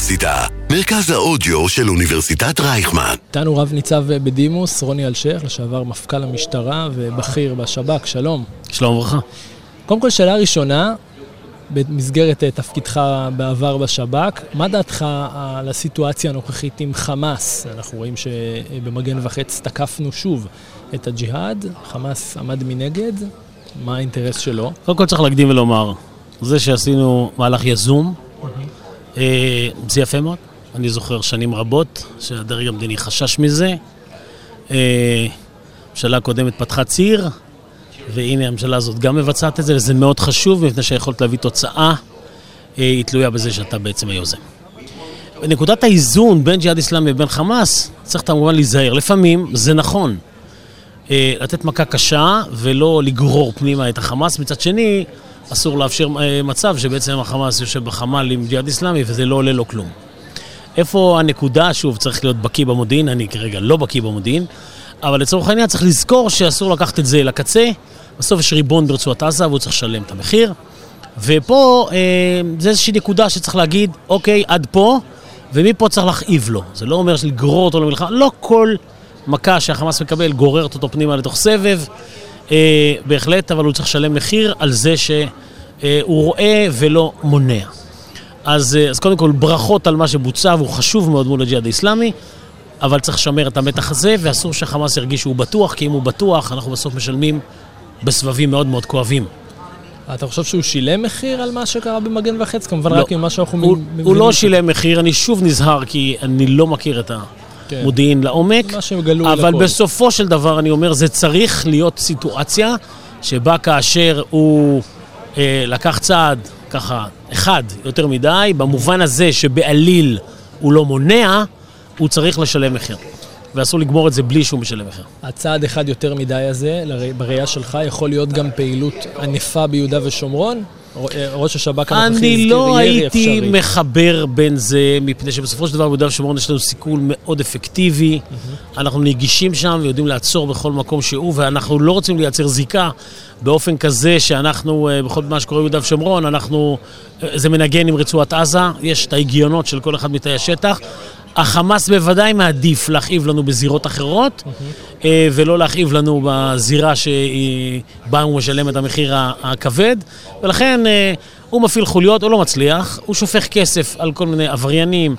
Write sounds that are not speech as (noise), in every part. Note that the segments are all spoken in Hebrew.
האוניברסיטה, מרכז האודיו של אוניברסיטת רייכמן. איתנו רב ניצב בדימוס, רוני אלשיך, לשעבר מפכ"ל המשטרה ובכיר בשב"כ, שלום. שלום וברכה. קודם כל, שאלה ראשונה, במסגרת אה, תפקידך בעבר בשב"כ, מה דעתך על הסיטואציה הנוכחית עם חמאס? אנחנו רואים שבמגן וחץ תקפנו שוב את הג'יהאד, חמאס עמד מנגד, מה האינטרס שלו? קודם כל צריך להקדים ולומר, זה שעשינו מהלך יזום, זה יפה מאוד. אני זוכר שנים רבות שהדרג המדיני חשש מזה. אה, הממשלה הקודמת פתחה ציר, והנה הממשלה הזאת גם מבצעת את זה, וזה מאוד חשוב, מפני שהיכולת להביא תוצאה אה, היא תלויה בזה שאתה בעצם היוזם. בנקודת האיזון בין ג'יהאד איסלאמי ובין חמאס, צריך כמובן להיזהר. לפעמים זה נכון לתת מכה קשה ולא לגרור פנימה את החמאס, מצד שני, אסור לאפשר מצב שבעצם החמאס יושב בחמ"ל עם ג'יהאד איסלאמי וזה לא עולה לו כלום. איפה הנקודה? שוב, צריך להיות בקיא במודיעין, אני כרגע לא בקיא במודיעין, אבל לצורך העניין צריך לזכור שאסור לקחת את זה לקצה. בסוף יש ריבון ברצועת עזה והוא צריך לשלם את המחיר. ופה אה, זה איזושהי נקודה שצריך להגיד, אוקיי, עד פה, ומפה צריך להכאיב לו. זה לא אומר לגרור אותו למלחמה, לא כל מכה שהחמאס מקבל גוררת אותו פנימה לתוך סבב, אה, בהחלט, אבל הוא צריך לשלם מחיר על זה שהוא אה, רואה ולא מונע. אז, אה, אז קודם כל, ברכות על מה שבוצע, והוא חשוב מאוד מול הג'יהאד האיסלאמי, אבל צריך לשמר את המתח הזה, ואסור שחמאס ירגיש שהוא בטוח, כי אם הוא בטוח, אנחנו בסוף משלמים בסבבים מאוד מאוד כואבים. אתה חושב שהוא שילם מחיר על מה שקרה במגן וחץ? כמובן לא, רק ממה שאנחנו מבינים. הוא לא שילם מחיר, אני שוב נזהר, כי אני לא מכיר את המודיעין כן. לעומק. מה שהם גלו אבל לכל. בסופו של דבר, אני אומר, זה צריך להיות סיטואציה שבה כאשר הוא אה, לקח צעד, ככה, אחד יותר מדי, במובן הזה שבעליל הוא לא מונע, הוא צריך לשלם מחיר. ואסור לגמור את זה בלי שהוא משלם מחיר. הצעד אחד יותר מדי הזה, בראייה שלך, יכול להיות גם פעילות ענפה ביהודה ושומרון? ראש השב"כ הנוכחי הזכיר ירי אפשרי. אני לא הייתי מחבר בין זה, מפני שבסופו של דבר ביהודה ושומרון יש לנו סיכול מאוד אפקטיבי. Mm-hmm. אנחנו נגישים שם ויודעים לעצור בכל מקום שהוא, ואנחנו לא רוצים לייצר זיקה באופן כזה שאנחנו, אה, בכל מה שקורה ביהודה ושומרון, אנחנו, אה, זה מנגן עם רצועת עזה, יש את ההגיונות של כל אחד מתאי השטח. החמאס בוודאי מעדיף להכאיב לנו בזירות אחרות, mm-hmm. ולא להכאיב לנו בזירה שבה הוא משלם את המחיר הכבד, ולכן אה, הוא מפעיל חוליות, הוא לא מצליח, הוא שופך כסף על כל מיני עבריינים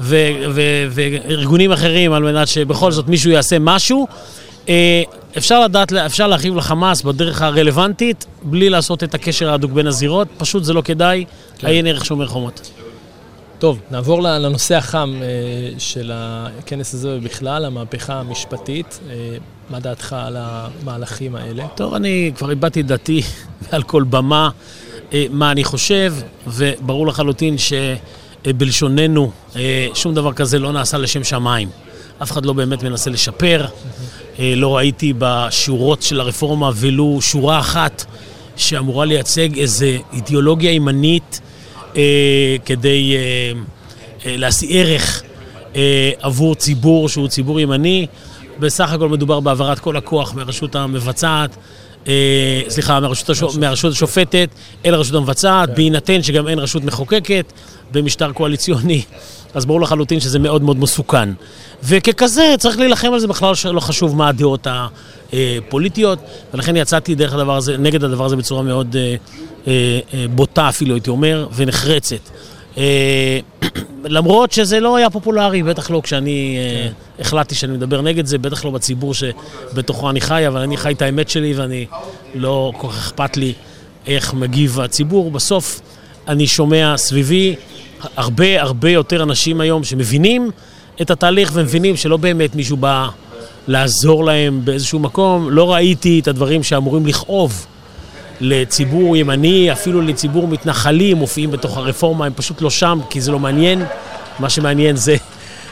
וארגונים אחרים על מנת שבכל זאת מישהו יעשה משהו. אה, אפשר לדעת, אפשר להרחיב לחמאס בדרך הרלוונטית, בלי לעשות את הקשר ההדוק בין הזירות, פשוט זה לא כדאי, כן. עיין ערך שומר חומות. טוב, נעבור לנושא החם אה, של הכנס הזה ובכלל, המהפכה המשפטית. אה, מה דעתך על המהלכים האלה? טוב, אני כבר את דעתי (laughs) על כל במה, אה, מה אני חושב, וברור לחלוטין שבלשוננו שום דבר כזה לא נעשה לשם שמיים. אף אחד לא באמת מנסה לשפר. לא ראיתי בשורות של הרפורמה ולו שורה אחת שאמורה לייצג איזו אידיאולוגיה ימנית. אה, כדי אה, אה, להשיא ערך אה, עבור ציבור שהוא ציבור ימני. בסך הכל מדובר בהעברת כל הכוח מהרשות המבצעת, סליחה, מהרשות, השופ... מהרשות השופטת אל הרשות המבצעת, כן. בהינתן שגם אין רשות מחוקקת במשטר קואליציוני, אז ברור לחלוטין שזה מאוד מאוד מסוכן. וככזה צריך להילחם על זה, בכלל לא חשוב מה הדעות הפוליטיות, ולכן יצאתי דרך הדבר הזה, נגד הדבר הזה בצורה מאוד אה, אה, אה, בוטה אפילו, הייתי אומר, ונחרצת. אה, למרות שזה לא היה פופולרי, בטח לא כשאני כן. החלטתי שאני מדבר נגד זה, בטח לא בציבור שבתוכו אני חי, אבל אני חי את האמת שלי ואני לא כל כך אכפת לי איך מגיב הציבור. בסוף אני שומע סביבי הרבה הרבה יותר אנשים היום שמבינים את התהליך ומבינים שלא באמת מישהו בא לעזור להם באיזשהו מקום. לא ראיתי את הדברים שאמורים לכאוב. לציבור ימני, אפילו לציבור מתנחלי, מופיעים בתוך הרפורמה, הם פשוט לא שם, כי זה לא מעניין. מה שמעניין זה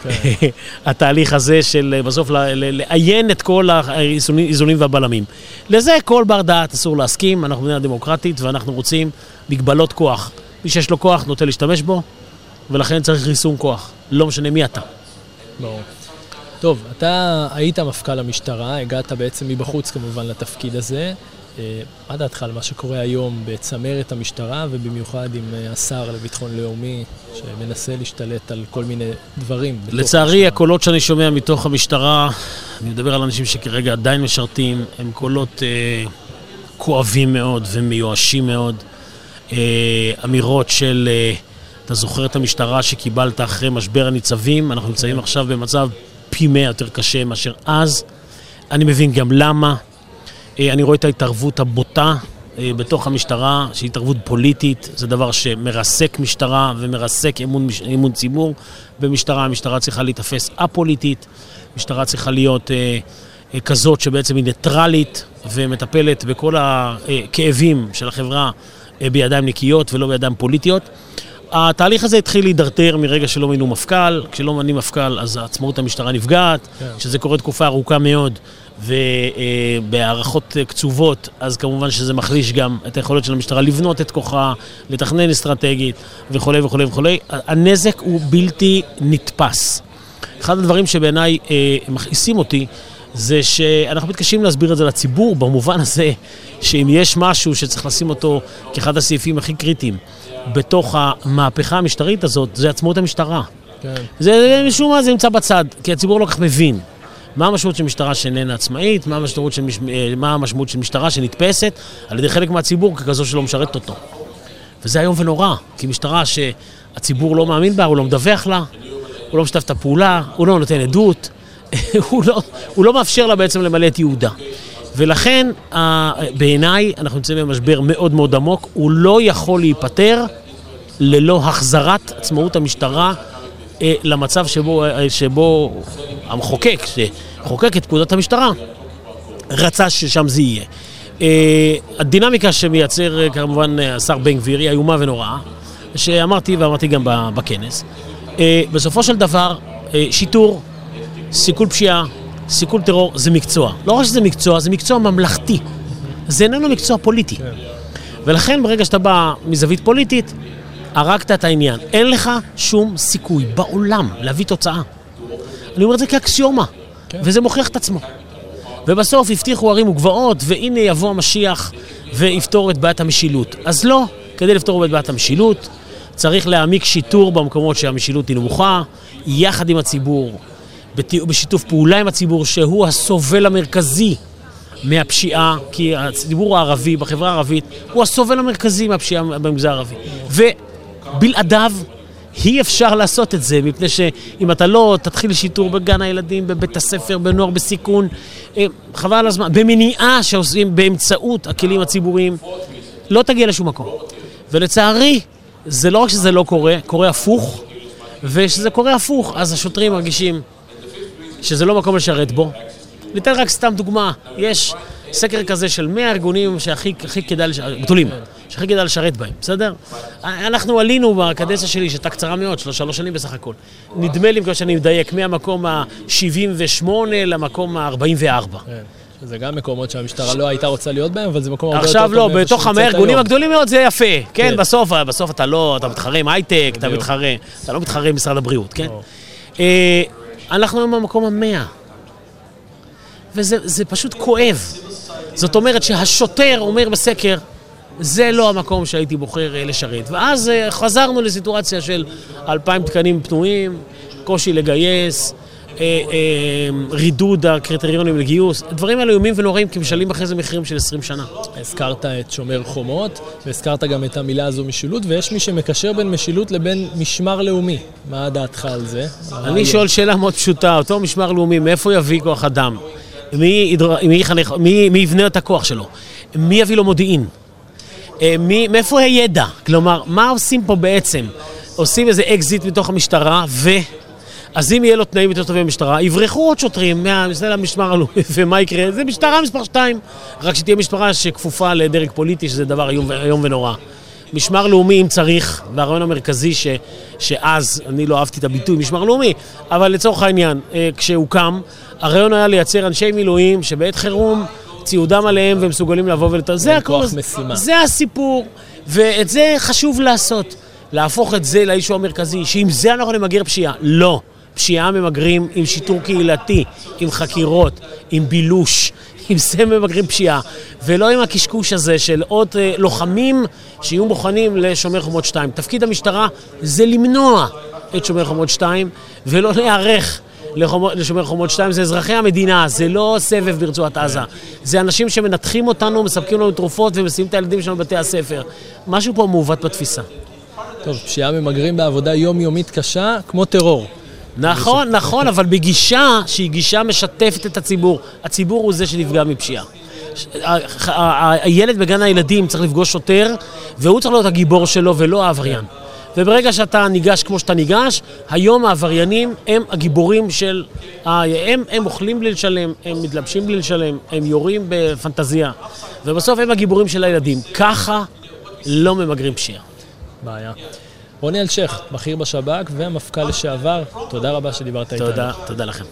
כן. (laughs) התהליך הזה של בסוף לאיין את כל האיזונים והבלמים. לזה כל בר דעת אסור להסכים, אנחנו מדינה דמוקרטית ואנחנו רוצים מגבלות כוח. מי שיש לו כוח נוטה להשתמש בו, ולכן צריך ריסון כוח, לא משנה מי אתה. ברור. טוב, אתה היית מפכ"ל המשטרה, הגעת בעצם מבחוץ כמובן לתפקיד הזה. אה, מה דעתך על מה שקורה היום בצמרת המשטרה, ובמיוחד עם אה, השר לביטחון לאומי, שמנסה להשתלט על כל מיני דברים? לצערי, המשטרה. הקולות שאני שומע מתוך המשטרה, אני מדבר על אנשים שכרגע עדיין משרתים, הם קולות אה, כואבים מאוד ומיואשים מאוד. אה, אמירות של, אה, אתה זוכר את המשטרה שקיבלת אחרי משבר הניצבים? אנחנו נמצאים עכשיו במצב פי מאה יותר קשה מאשר אז. אני מבין גם למה. אה, אני רואה את ההתערבות הבוטה אה, בתוך המשטרה, שהיא התערבות פוליטית, זה דבר שמרסק משטרה ומרסק אמון, אמון ציבור במשטרה. המשטרה צריכה להיתפס א-פוליטית, משטרה צריכה להיות אה, אה, כזאת שבעצם היא ניטרלית ומטפלת בכל הכאבים של החברה אה, בידיים נקיות ולא בידיים פוליטיות. התהליך הזה התחיל להידרדר מרגע שלא מינו מפכ"ל, כשלא מנים מפכ"ל אז עצמאות המשטרה נפגעת, כן. כשזה קורה תקופה ארוכה מאוד ובהערכות קצובות, אז כמובן שזה מחליש גם את היכולת של המשטרה לבנות את כוחה, לתכנן אסטרטגית וכולי וכולי וכולי. הנזק הוא בלתי נתפס. אחד הדברים שבעיניי אה, מכעיסים אותי זה שאנחנו מתקשים להסביר את זה לציבור במובן הזה שאם יש משהו שצריך לשים אותו כאחד הסעיפים הכי קריטיים בתוך המהפכה המשטרית הזאת, זה עצמאות המשטרה. כן. זה משום מה זה נמצא בצד, כי הציבור לא כך מבין. מה המשמעות של משטרה שאיננה עצמאית, מה המשמעות של, מש... אה, מה המשמעות של משטרה שנתפסת על ידי חלק מהציבור ככזו שלא משרת אותו. וזה איום ונורא, כי משטרה שהציבור לא מאמין בה, הוא לא מדווח לה, הוא לא משתף את הפעולה, הוא לא נותן עדות, (laughs) הוא, לא, הוא לא מאפשר לה בעצם למלא את ייעודה. ולכן, בעיניי, אנחנו נמצאים במשבר מאוד מאוד עמוק, הוא לא יכול להיפטר ללא החזרת עצמאות המשטרה אה, למצב שבו, אה, שבו המחוקק, שחוקק את פקודת המשטרה, רצה ששם זה יהיה. אה, הדינמיקה שמייצר כמובן השר בן גביר היא איומה ונוראה, שאמרתי ואמרתי גם בכנס. בסופו של דבר, שיטור, סיכול פשיעה, סיכול טרור זה מקצוע. לא רק שזה מקצוע, זה מקצוע ממלכתי. זה איננו מקצוע פוליטי. כן. ולכן ברגע שאתה בא מזווית פוליטית, הרגת את העניין. אין לך שום סיכוי בעולם להביא תוצאה. אני אומר את זה כאקסיומה, כן. וזה מוכיח את עצמו. ובסוף הבטיחו ערים וגבעות, והנה יבוא המשיח ויפתור את בעיית המשילות. אז לא, כדי לפתור את בעיית המשילות, צריך להעמיק שיטור במקומות שהמשילות היא נמוכה, יחד עם הציבור, בשיתוף פעולה עם הציבור, שהוא הסובל המרכזי מהפשיעה, כי הציבור הערבי, בחברה הערבית, הוא הסובל המרכזי מהפשיעה במגזר הערבי. ובלעדיו אי אפשר לעשות את זה, מפני שאם אתה לא תתחיל שיטור בגן הילדים, בבית הספר, בנוער בסיכון, אה, חבל על הזמן, במניעה שעושים באמצעות הכלים הציבוריים, לא תגיע לשום מקום. ולצערי, זה לא רק שזה לא קורה, קורה הפוך, וכשזה קורה הפוך, אז השוטרים מרגישים שזה לא מקום לשרת בו. ניתן רק סתם דוגמה, יש סקר כזה של 100 ארגונים שהכי כדאי, גדולים, שהכי כדאי לשרת בהם, בסדר? אנחנו עלינו בקדנציה שלי, שהייתה קצרה מאוד, שלוש, שלוש שנים בסך הכל. נדמה לי, כמו שאני מדייק, מהמקום ה-78 למקום ה-44. כן. זה גם מקומות שהמשטרה לא הייתה רוצה להיות בהם, אבל זה מקום הרבה יותר. עכשיו לא, בתוך הארגונים הגדולים מאוד זה יפה. כן, כן, בסוף, בסוף אתה לא, אתה מתחרה עם הייטק, אתה מתחרה, אתה לא מתחרה עם משרד הבריאות, כן? אנחנו היום במקום המאה. וזה פשוט כואב. זאת אומרת שהשוטר אומר בסקר, זה לא המקום שהייתי בוחר אה, לשרת. ואז אה, חזרנו לסיטואציה של אלפיים תקנים פנויים, קושי לגייס, אה, רידוד הקריטריונים לגיוס. הדברים האלה איומים ונוראים, כי משלמים אחרי זה מחירים של 20 שנה. הזכרת את שומר חומות, והזכרת גם את המילה הזו משילות, ויש מי שמקשר בין משילות לבין משמר לאומי. מה דעתך על זה? אני שואל שאלה מאוד פשוטה, אותו משמר לאומי, מאיפה יביא כוח אדם? מי, מי, מי, מי יבנה את הכוח שלו? מי יביא לו מודיעין? אה, מי, מאיפה הידע? כלומר, מה עושים פה בעצם? עושים איזה אקזיט מתוך המשטרה, ו... אז אם יהיה לו תנאים יותר טובים במשטרה, יברחו עוד שוטרים מהמשטרה למשמר הלאומי, (laughs) ומה יקרה? זה משטרה מספר 2, רק שתהיה משטרה שכפופה לדרג פוליטי, שזה דבר איום, ונורא. משמר לאומי אם צריך, והרעיון המרכזי ש, שאז, אני לא אהבתי את הביטוי משמר לאומי, אבל לצורך העניין, אה, כשהוקם, הרעיון היה לייצר אנשי מילואים שבעת חירום ציודם עליהם והם מסוגלים לבוא ולתת... זה הכל, זה הסיפור, ואת זה חשוב לעשות. להפוך את זה לאישו המרכזי, שעם זה אנחנו נמגר פשיעה. לא. פשיעה ממגרים עם שיטור קהילתי, עם חקירות, עם בילוש, (laughs) עם זה ממגרים פשיעה, ולא עם הקשקוש הזה של עוד אה, לוחמים שיהיו מוכנים לשומר חומות 2. תפקיד המשטרה זה למנוע את שומר חומות 2, ולא להיערך לשומר חומות 2, זה אזרחי המדינה, זה לא סבב ברצועת עזה. זה אנשים שמנתחים אותנו, מספקים לנו תרופות ומסיעים את הילדים שלנו בבתי הספר. משהו פה מעוות בתפיסה. טוב, פשיעה ממגרים בעבודה יומיומית קשה, כמו טרור. נכון, נכון, אבל בגישה שהיא גישה משתפת את הציבור. הציבור הוא זה שנפגע מפשיעה. הילד בגן הילדים צריך לפגוש שוטר, והוא צריך להיות הגיבור שלו ולא העבריין. וברגע שאתה ניגש כמו שאתה ניגש, היום העבריינים הם הגיבורים של... הם, הם אוכלים בלי לשלם, הם מתלבשים בלי לשלם, הם יורים בפנטזיה, ובסוף הם הגיבורים של הילדים. ככה לא ממגרים פשיעה. בעיה. רוני אלשיך, בכיר בשב"כ ומפכ"ל לשעבר, תודה רבה שדיברת איתנו. תודה, תודה לכם.